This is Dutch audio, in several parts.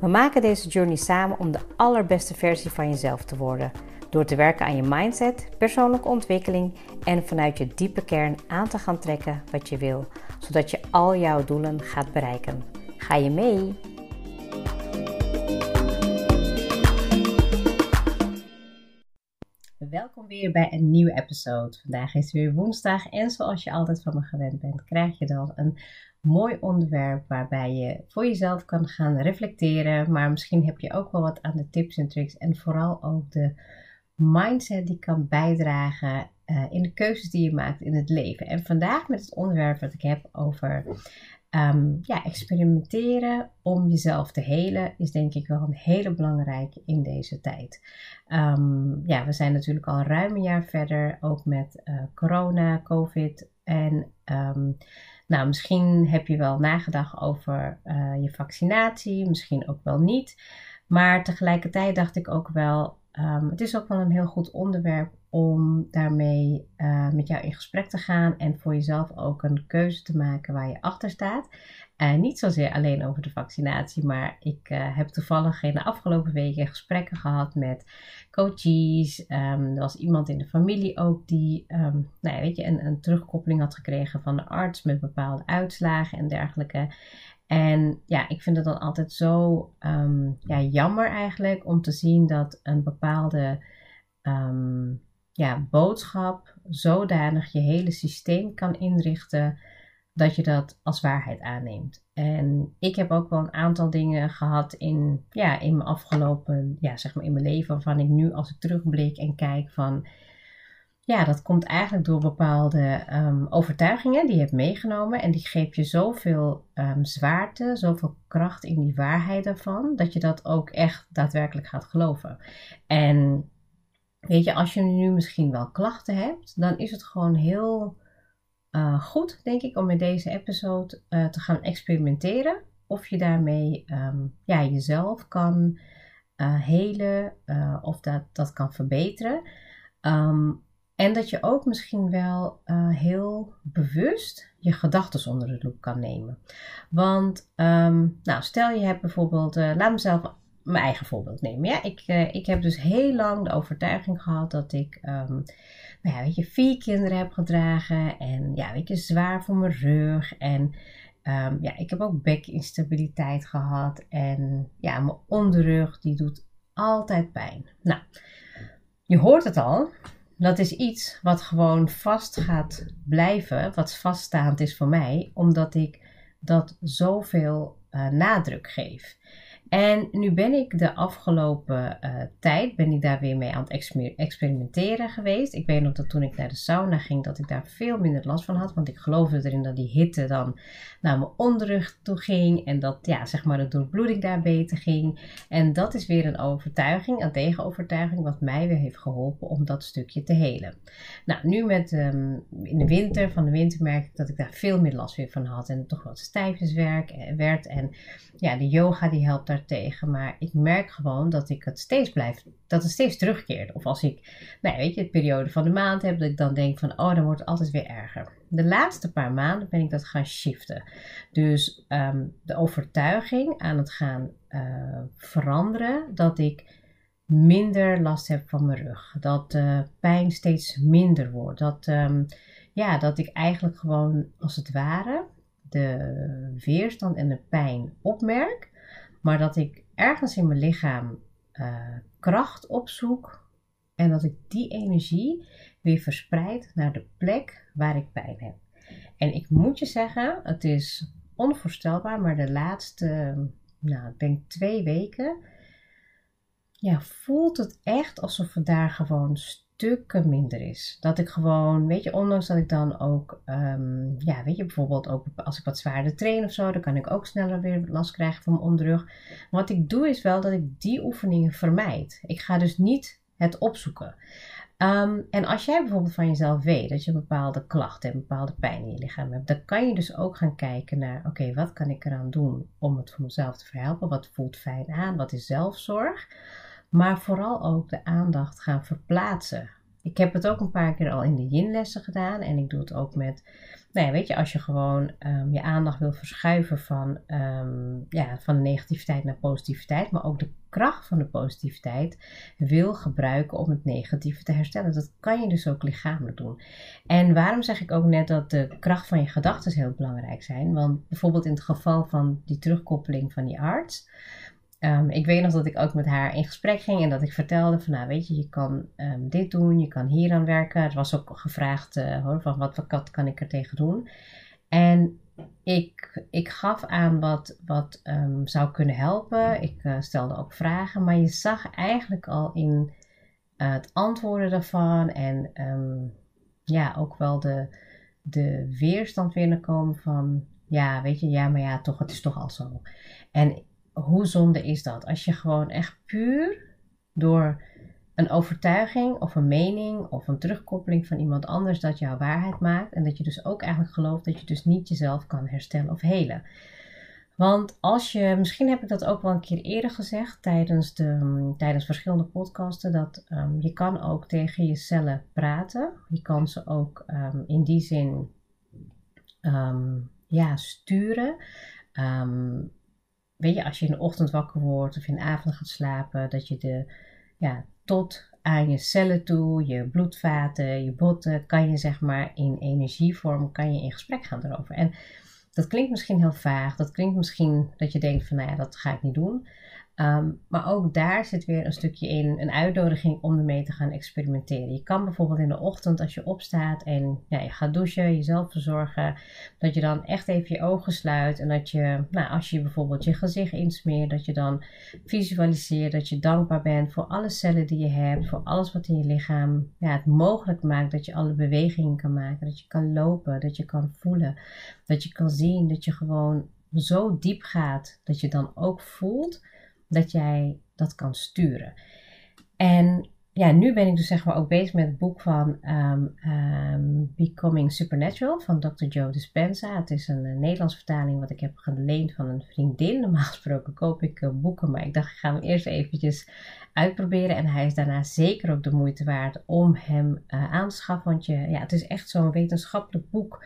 We maken deze journey samen om de allerbeste versie van jezelf te worden. Door te werken aan je mindset, persoonlijke ontwikkeling en vanuit je diepe kern aan te gaan trekken wat je wil, zodat je al jouw doelen gaat bereiken. Ga je mee? Welkom weer bij een nieuwe episode. Vandaag is weer woensdag en zoals je altijd van me gewend bent, krijg je dan een mooi onderwerp waarbij je voor jezelf kan gaan reflecteren. Maar misschien heb je ook wel wat aan de tips en tricks en vooral ook de mindset die kan bijdragen uh, in de keuzes die je maakt in het leven. En vandaag met het onderwerp wat ik heb over um, ja, experimenteren om jezelf te helen, is denk ik wel een hele belangrijke in deze tijd. Um, ja, we zijn natuurlijk al ruim een jaar verder, ook met uh, corona, COVID en um, nou, misschien heb je wel nagedacht over uh, je vaccinatie, misschien ook wel niet. Maar tegelijkertijd dacht ik ook wel, um, het is ook wel een heel goed onderwerp om daarmee uh, met jou in gesprek te gaan en voor jezelf ook een keuze te maken waar je achter staat. Uh, niet zozeer alleen over de vaccinatie, maar ik uh, heb toevallig in de afgelopen weken gesprekken gehad met coaches. Um, er was iemand in de familie ook die um, nou ja, weet je, een, een terugkoppeling had gekregen van de arts met bepaalde uitslagen en dergelijke. En ja, ik vind het dan altijd zo um, ja, jammer eigenlijk om te zien dat een bepaalde ja, boodschap zodanig je hele systeem kan inrichten dat je dat als waarheid aanneemt. En ik heb ook wel een aantal dingen gehad in, ja, in mijn afgelopen, ja, zeg maar in mijn leven, waarvan ik nu als ik terugblik en kijk van, ja, dat komt eigenlijk door bepaalde um, overtuigingen die je hebt meegenomen. En die geef je zoveel um, zwaarte, zoveel kracht in die waarheid daarvan, dat je dat ook echt daadwerkelijk gaat geloven. En weet je, als je nu misschien wel klachten hebt, dan is het gewoon heel uh, goed, denk ik, om met deze episode uh, te gaan experimenteren. Of je daarmee um, ja, jezelf kan uh, helen of dat, dat kan verbeteren. Um, en dat je ook misschien wel heel bewust je gedachten onder de loep kan nemen. Want um, nou, stel je hebt bijvoorbeeld, laat mezelf mijn eigen voorbeeld nemen. Ja? Ik, ik heb dus heel lang de overtuiging gehad dat ik nou ja, weet je, vier kinderen heb gedragen. En ja, weet je, zwaar voor mijn rug. En um, ja, ik heb ook bekinstabiliteit gehad. En ja, mijn onderrug die doet altijd pijn. Nou, je hoort het al dat is iets wat gewoon vast gaat blijven, wat vaststaand is voor mij, omdat ik dat zoveel uh, nadruk geef. En nu ben ik de afgelopen uh, tijd, ben ik daar weer mee aan het experimenteren geweest. Ik weet nog dat toen ik naar de sauna ging, dat ik daar veel minder last van had. Want ik geloofde erin dat die hitte dan naar mijn onderrug toe ging. En dat, ja, zeg maar, de doorbloeding daar beter ging. En dat is weer een overtuiging, een tegenovertuiging, wat mij weer heeft geholpen om dat stukje te helen. Nou, nu met, um, in de winter, van de winter merk ik dat ik daar veel meer last weer van had. En toch wat stijfjes werd. En ja, de yoga die helpt daar tegen. Maar ik merk gewoon dat ik het steeds blijf, dat het steeds terugkeert. Of als ik, nou weet je, de periode van de maand heb, dat ik dan denk van, oh, dan wordt het altijd weer erger. De laatste paar maanden ben ik dat gaan shiften. Dus um, de overtuiging aan het gaan uh, veranderen dat ik minder last heb van mijn rug. Dat de pijn steeds minder wordt. Dat, um, ja, dat ik eigenlijk gewoon als het ware de weerstand en de pijn opmerk. Maar dat ik ergens in mijn lichaam uh, kracht opzoek en dat ik die energie weer verspreid naar de plek waar ik pijn heb. En ik moet je zeggen, het is onvoorstelbaar, maar de laatste, nou, ik denk twee weken, ja, voelt het echt alsof er daar gewoon stukken minder is. Dat ik gewoon, weet je, ondanks dat ik dan ook, um, ja, weet je, bijvoorbeeld ook als ik wat zwaarder train of zo, dan kan ik ook sneller weer last krijgen van mijn onderrug. Wat ik doe is wel dat ik die oefeningen vermijd. Ik ga dus niet het opzoeken. Ehm, en als jij bijvoorbeeld van jezelf weet dat je een bepaalde klachten en bepaalde pijn in je lichaam hebt, dan kan je dus ook gaan kijken naar: oké, wat kan ik eraan doen om het voor mezelf te verhelpen? Wat voelt fijn aan? Wat is zelfzorg? Maar vooral ook de aandacht gaan verplaatsen. Ik heb het ook een paar keer al in de yin-lessen gedaan en ik doe het ook met nou ja, weet je, als je gewoon um, je aandacht wil verschuiven van, um, ja, van negativiteit naar positiviteit, maar ook de kracht van de positiviteit wil gebruiken om het negatieve te herstellen. Dat kan je dus ook lichamelijk doen. En waarom zeg ik ook net dat de kracht van je gedachten heel belangrijk zijn? Want bijvoorbeeld in het geval van die terugkoppeling van die arts. Um, ik weet nog dat ik ook met haar in gesprek ging en dat ik vertelde van, nou weet je, je kan um, dit doen, je kan hier aan werken. Het was ook gevraagd uh, hoor, van wat, wat kan ik er tegen doen. En ik, ik gaf aan wat, wat um, zou kunnen helpen. Ik uh, stelde ook vragen, maar je zag eigenlijk al in uh, het antwoorden daarvan en ja, ook wel de, de weerstand weer komen van, ja, weet je, ja, maar ja, toch, het is toch al zo. En hoe zonde is dat? Als je gewoon echt puur door een overtuiging of een mening of een terugkoppeling van iemand anders dat jouw waarheid maakt en dat je dus ook eigenlijk gelooft dat je dus niet jezelf kan herstellen of helen. Want als je, misschien heb ik dat ook wel een keer eerder gezegd tijdens, de, tijdens verschillende podcasten, dat um, je kan ook tegen je cellen praten. Je kan ze ook um, in die zin um, ja, sturen weet je, als je in de ochtend wakker wordt of in de avond gaat slapen, dat je de, ja, tot aan je cellen toe, je bloedvaten, je botten, kan je zeg maar in energievorm, kan je in gesprek gaan erover. En dat klinkt misschien heel vaag, dat klinkt misschien dat je denkt van, nou ja, dat ga ik niet doen. Ehm, maar ook daar zit weer een stukje in, een uitnodiging om ermee te gaan experimenteren. Je kan bijvoorbeeld in de ochtend als je opstaat en ja, je gaat douchen, jezelf verzorgen, dat je dan echt even je ogen sluit en dat je, nou, als je bijvoorbeeld je gezicht insmeert, dat je dan visualiseert dat je dankbaar bent voor alle cellen die je hebt, voor alles wat in je lichaam ja, het mogelijk maakt dat je alle bewegingen kan maken, dat je kan lopen, dat je kan voelen, dat je kan zien, dat je gewoon zo diep gaat dat je dan ook voelt dat jij dat kan sturen. En ja, nu ben ik dus zeg maar ook bezig met het boek van um, um, Becoming Supernatural van Dr. Joe Dispenza. Het is een, een Nederlandse vertaling wat ik heb geleend van een vriendin. Normaal gesproken koop ik uh, boeken, maar ik dacht ik ga hem eerst eventjes uitproberen. En hij is daarna zeker ook de moeite waard om hem uh, aan te schaffen. Want je, ja, het is echt zo'n wetenschappelijk boek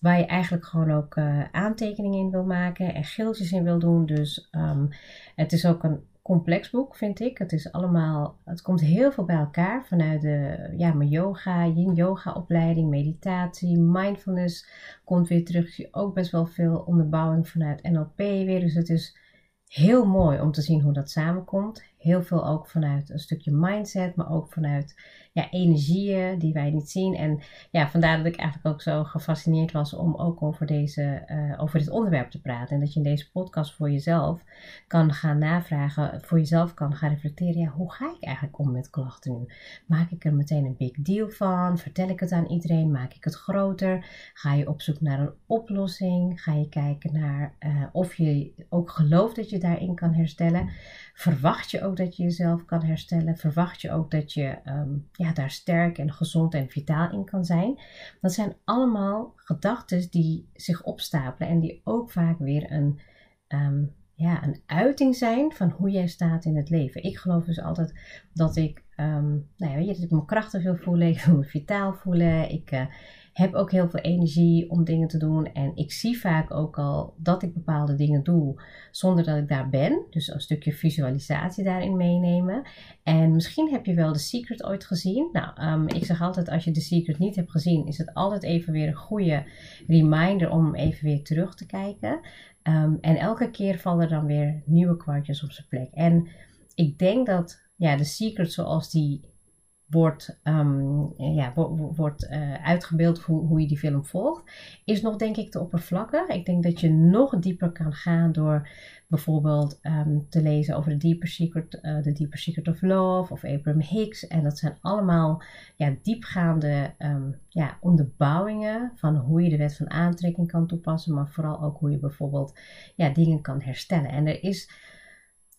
waar je eigenlijk gewoon ook uh, aantekeningen in wil maken en geeltjes in wil doen. Dus um, het is ook een complex boek, vind ik. Het is allemaal, het komt heel veel bij elkaar vanuit de, ja, mijn yoga, yin yoga opleiding, meditatie, mindfulness komt weer terug. Ook best wel veel onderbouwing vanuit NLP weer. Dus het is heel mooi om te zien hoe dat samenkomt. Heel veel ook vanuit een stukje mindset, maar ook vanuit ja, energieën die wij niet zien. En ja, vandaar dat ik eigenlijk ook zo gefascineerd was om ook over, deze, uh, over dit onderwerp te praten. En dat je in deze podcast voor jezelf kan gaan navragen, voor jezelf kan gaan reflecteren. Ja, hoe ga ik eigenlijk om met klachten nu? Maak ik er meteen een big deal van? Vertel ik het aan iedereen? Maak ik het groter? Ga je op zoek naar een oplossing? Ga je kijken naar uh, of je ook gelooft dat je daarin kan herstellen? Verwacht je ook dat je jezelf kan herstellen? Verwacht je ook dat je um, ja, daar sterk en gezond en vitaal in kan zijn? Dat zijn allemaal gedachten die zich opstapelen en die ook vaak weer een, um, ja, een uiting zijn van hoe jij staat in het leven. Ik geloof dus altijd dat ik, um, nou ja, weet je, dat ik me krachtig wil voelen, ik wil me vitaal voelen. Ik, uh, heb ook heel veel energie om dingen te doen. En ik zie vaak ook al dat ik bepaalde dingen doe zonder dat ik daar ben. Dus een stukje visualisatie daarin meenemen. En misschien heb je wel The Secret ooit gezien. Nou, um, ik zeg altijd als je The Secret niet hebt gezien, is het altijd even weer een goede reminder om even weer terug te kijken. Um, en elke keer vallen dan weer nieuwe kwartjes op zijn plek. En ik denk dat ja, The Secret zoals die wordt, um, ja, wordt uh, uitgebeeld hoe, hoe je die film volgt, is nog denk ik te oppervlakkig. Ik denk dat je nog dieper kan gaan door bijvoorbeeld um, te lezen over de Deeper Secret, uh, Deeper Secret of Love of Abraham Hicks. En dat zijn allemaal ja, diepgaande um, ja, onderbouwingen van hoe je de wet van aantrekking kan toepassen, maar vooral ook hoe je bijvoorbeeld ja, dingen kan herstellen. En er is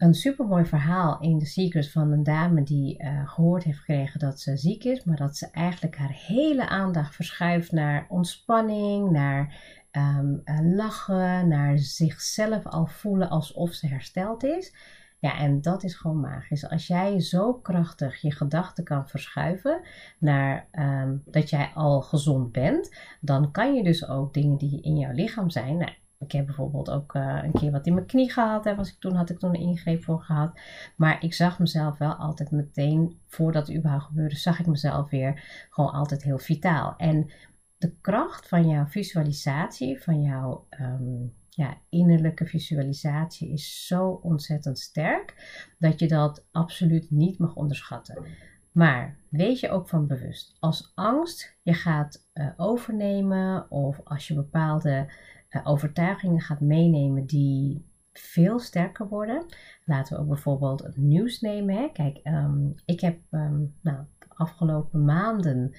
een supermooi verhaal in The Secret van een dame die uh, gehoord heeft gekregen dat ze ziek is, maar dat ze eigenlijk haar hele aandacht verschuift naar ontspanning, naar um, lachen, naar zichzelf al voelen alsof ze hersteld is. Ja, en dat is gewoon magisch. Als jij zo krachtig je gedachten kan verschuiven naar um, dat jij al gezond bent, dan kan je dus ook dingen die in jouw lichaam zijn. Nou, ik heb bijvoorbeeld ook uh, een keer wat in mijn knie gehad. Hè, was ik toen had ik toen een ingreep voor gehad. Maar ik zag mezelf wel altijd meteen, voordat het überhaupt gebeurde, zag ik mezelf weer gewoon altijd heel vitaal. En de kracht van jouw visualisatie, van jouw um, ja, innerlijke visualisatie is zo ontzettend sterk dat je dat absoluut niet mag onderschatten. Maar wees je ook van bewust. Als angst je gaat uh, overnemen of als je bepaalde uh, overtuigingen gaat meenemen die veel sterker worden. Laten we ook bijvoorbeeld het nieuws nemen. Hè. Kijk, um, ik heb um, nou, de afgelopen maanden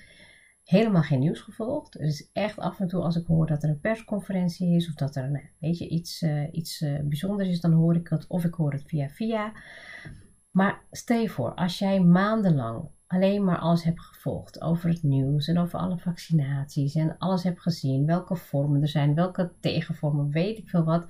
helemaal geen nieuws gevolgd. Dus echt af en toe als ik hoor dat er een persconferentie is of dat er nou, weet je, iets, uh, iets uh, bijzonders is, dan hoor ik het of ik hoor het via via. Maar stel je voor, als jij maandenlang alleen maar alles hebt gevolgd over het nieuws en over alle vaccinaties en alles hebt gezien, welke vormen er zijn, welke tegenvormen, weet ik veel wat,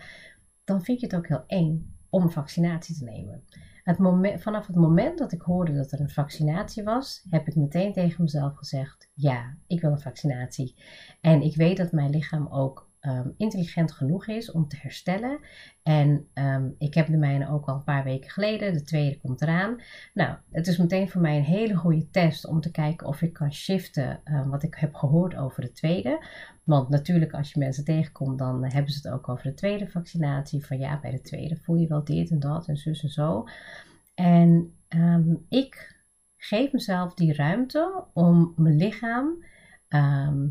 dan vind je het ook heel eng om een vaccinatie te nemen. Het moment, vanaf het moment dat ik hoorde dat er een vaccinatie was, heb ik meteen tegen mezelf gezegd: ja, ik wil een vaccinatie. En ik weet dat mijn lichaam ook um, intelligent genoeg is om te herstellen. En um, ik heb de mijne ook al een paar weken geleden. De tweede komt eraan. Nou, het is meteen voor mij een hele goede test om te kijken of ik kan shiften um, wat ik heb gehoord over de tweede. Want natuurlijk, als je mensen tegenkomt, dan hebben ze het ook over de tweede vaccinatie. Van ja, bij de tweede voel je wel dit en dat en zus en zo. En ik geef mezelf die ruimte om mijn lichaam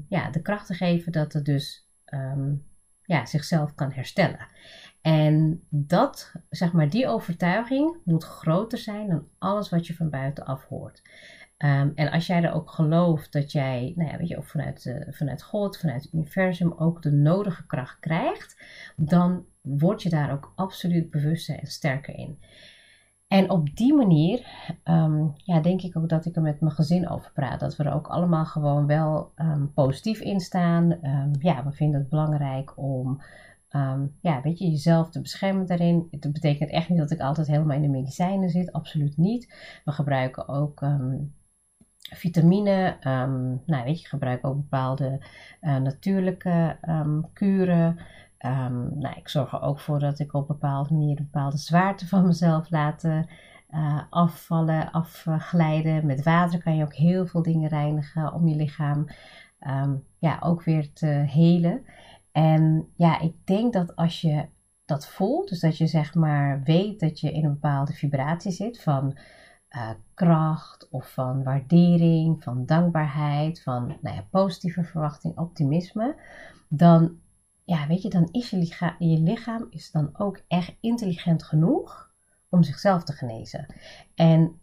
ja, de kracht te geven dat het dus um, ja, zichzelf kan herstellen. En dat, zeg maar, die overtuiging moet groter zijn dan alles wat je van buitenaf hoort. Um, en als jij er ook gelooft dat jij, nou ja, weet je, ook vanuit, uh, vanuit God, vanuit het universum ook de nodige kracht krijgt, dan word je daar ook absoluut bewuster en sterker in. En op die manier um, ja, denk ik ook dat ik er met mijn gezin over praat. Dat we er ook allemaal gewoon wel um, positief in staan. Um, ja, we vinden het belangrijk om ja, weet je, jezelf te beschermen daarin. Dat betekent echt niet dat ik altijd helemaal in de medicijnen zit. Absoluut niet. We gebruiken ook vitamine. nou, weet je, gebruiken ook bepaalde uh, natuurlijke kuren. Um, nou, ik zorg er ook voor dat ik op bepaalde manier een bepaalde zwaarte van mezelf laat uh, afvallen, afglijden. Met water kan je ook heel veel dingen reinigen om je lichaam um, ja, ook weer te helen. En ja, ik denk dat als je dat voelt, dus dat je zeg maar weet dat je in een bepaalde vibratie zit van uh, kracht of van waardering, van dankbaarheid, van nou ja, positieve verwachting, optimisme, dan ja, weet je, dan is je lichaam, je lichaam is dan ook echt intelligent genoeg om zichzelf te genezen. En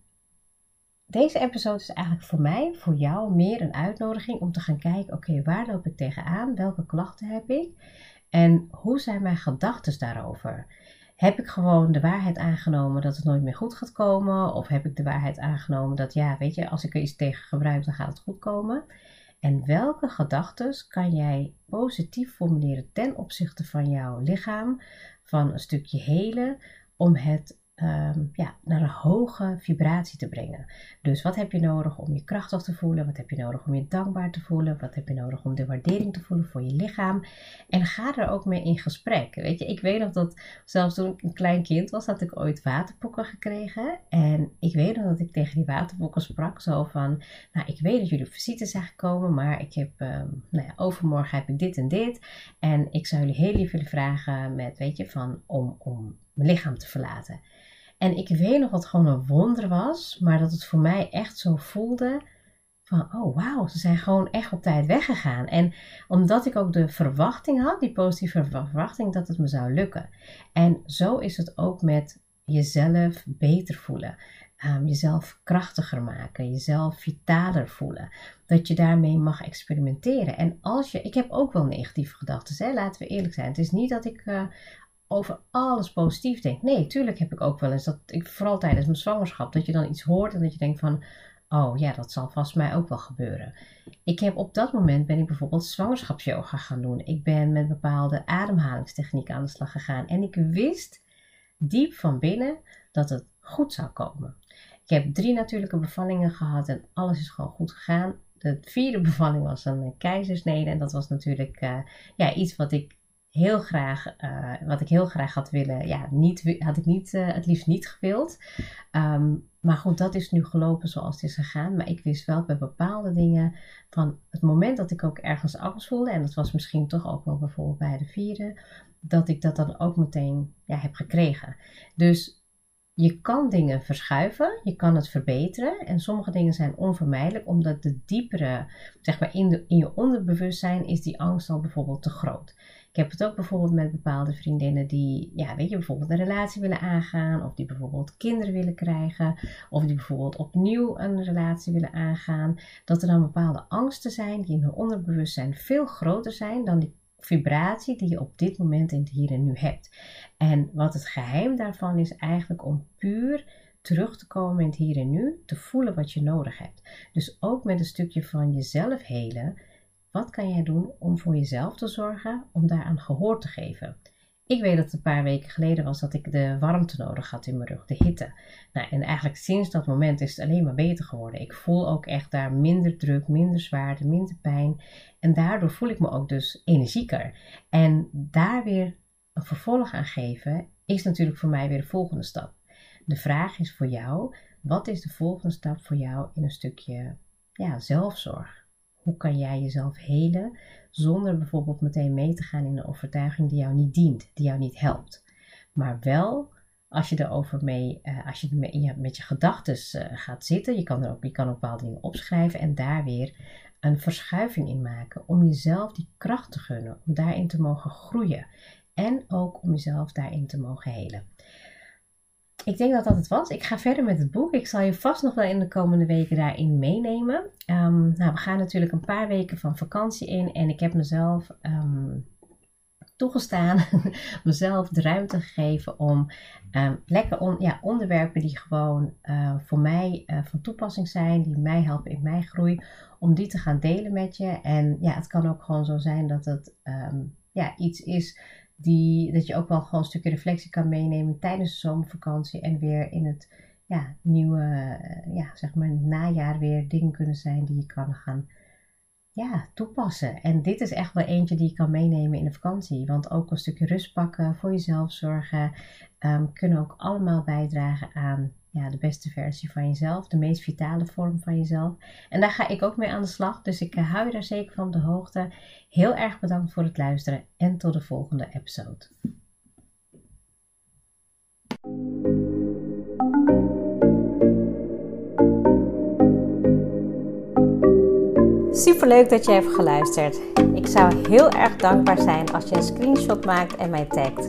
deze episode is eigenlijk voor mij, voor jou, meer een uitnodiging om te gaan kijken: oké, waar loop ik tegenaan? Welke klachten heb ik? En hoe zijn mijn gedachten daarover? Heb ik gewoon de waarheid aangenomen dat het nooit meer goed gaat komen? Of heb ik de waarheid aangenomen dat, ja, weet je, als ik er iets tegen gebruik, dan gaat het goed komen? En welke gedachten kan jij positief formuleren ten opzichte van jouw lichaam, van een stukje helen, om het um, ja, naar een hoge vibratie te brengen. Dus wat heb je nodig om je krachtig te voelen? Wat heb je nodig om je dankbaar te voelen? Wat heb je nodig om de waardering te voelen voor je lichaam? En ga er ook mee in gesprek. Weet je, ik weet nog dat zelfs toen ik een klein kind was, had ik ooit waterpokken gekregen. En ik weet nog dat ik tegen die waterpokken sprak, zo van, nou ik weet dat jullie visite zijn gekomen, maar ik heb, um, nou ja, overmorgen heb ik dit en dit. En ik zou jullie heel lief willen vragen met, weet je, van om, om mijn lichaam te verlaten. En ik weet nog wat gewoon een wonder was, maar dat het voor mij echt zo voelde van, oh wauw, ze zijn gewoon echt op tijd weggegaan. En omdat ik ook de verwachting had, die positieve verwachting, dat het me zou lukken. En zo is het ook met jezelf beter voelen. Um, jezelf krachtiger maken, jezelf vitaler voelen. Dat je daarmee mag experimenteren. En als je, ik heb ook wel negatieve gedachten, laten we eerlijk zijn. Het is niet dat ik uh, over alles positief denk. Nee, tuurlijk heb ik ook wel eens dat ik vooral tijdens mijn zwangerschap dat je dan iets hoort en dat je denkt van oh ja, dat zal vast mij ook wel gebeuren. Ik heb op dat moment ben ik bijvoorbeeld zwangerschapsyoga gaan doen. Ik ben met bepaalde ademhalingstechnieken aan de slag gegaan en ik wist diep van binnen dat het goed zou komen. Ik heb drie natuurlijke bevallingen gehad en alles is gewoon goed gegaan. De vierde bevalling was een keizersnede en dat was natuurlijk uh, ja, iets wat ik heel graag, uh, wat ik heel graag had willen, ja, niet, had ik niet, uh, het liefst niet gewild. Um, maar goed, dat is nu gelopen zoals het is gegaan. Maar ik wist wel bij bepaalde dingen van het moment dat ik ook ergens angst voelde, en dat was misschien toch ook wel bijvoorbeeld bij de vierde, dat ik dat dan ook meteen ja, heb gekregen. Dus je kan dingen verschuiven, je kan het verbeteren en sommige dingen zijn onvermijdelijk omdat de diepere, zeg maar in, de, in je onderbewustzijn is die angst al bijvoorbeeld te groot. Ik heb het ook bijvoorbeeld met bepaalde vriendinnen die, ja, weet je, bijvoorbeeld een relatie willen aangaan, of die bijvoorbeeld kinderen willen krijgen, of die bijvoorbeeld opnieuw een relatie willen aangaan. Dat er dan bepaalde angsten zijn die in hun onderbewustzijn veel groter zijn dan die vibratie die je op dit moment in het hier en nu hebt. En wat het geheim daarvan is eigenlijk om puur terug te komen in het hier en nu, te voelen wat je nodig hebt. Dus ook met een stukje van jezelf helen wat kan jij doen om voor jezelf te zorgen, om daaraan gehoor te geven? Ik weet dat het een paar weken geleden was dat ik de warmte nodig had in mijn rug, de hitte. Nou, en eigenlijk sinds dat moment is het alleen maar beter geworden. Ik voel ook echt daar minder druk, minder zwaarte, minder pijn. En daardoor voel ik me ook dus energieker. En daar weer een vervolg aan geven, is natuurlijk voor mij weer de volgende stap. De vraag is voor jou, wat is de volgende stap voor jou in een stukje ja, zelfzorg? Hoe kan jij jezelf helen zonder bijvoorbeeld meteen mee te gaan in een overtuiging die jou niet dient, die jou niet helpt. Maar wel als je erover mee, uh, als je mee, met je gedachten uh, gaat zitten, je kan, er ook, je kan ook bepaalde dingen opschrijven en daar weer een verschuiving in maken. Om jezelf die kracht te gunnen, om daarin te mogen groeien. En ook om jezelf daarin te mogen helen ik denk dat dat het was. Ik ga verder met het boek. Ik zal je vast nog wel in de komende weken daarin meenemen. Um, nou, we gaan natuurlijk een paar weken van vakantie in. En ik heb mezelf um, toegestaan, mezelf de ruimte gegeven om um, plekken, on, ja, onderwerpen die gewoon uh, voor mij uh, van toepassing zijn, die mij helpen in mijn groei, om die te gaan delen met je. En ja, het kan ook gewoon zo zijn dat het ja, iets is die, dat je ook wel gewoon een stukje reflectie kan meenemen tijdens de zomervakantie en weer in het ja, nieuwe, eh, ja, zeg maar najaar weer dingen kunnen zijn die je kan gaan ja, toepassen. En dit is echt wel eentje die je kan meenemen in de vakantie. Want ook een stukje rust pakken, voor jezelf zorgen, um, kunnen ook allemaal bijdragen aan ja, de beste versie van jezelf, de meest vitale vorm van jezelf. En daar ga ik ook mee aan de slag, dus ik hou je daar zeker van op de hoogte. Heel erg bedankt voor het luisteren en tot de volgende episode. Super leuk dat je hebt geluisterd. Ik zou heel erg dankbaar zijn als je een screenshot maakt en mij tagt.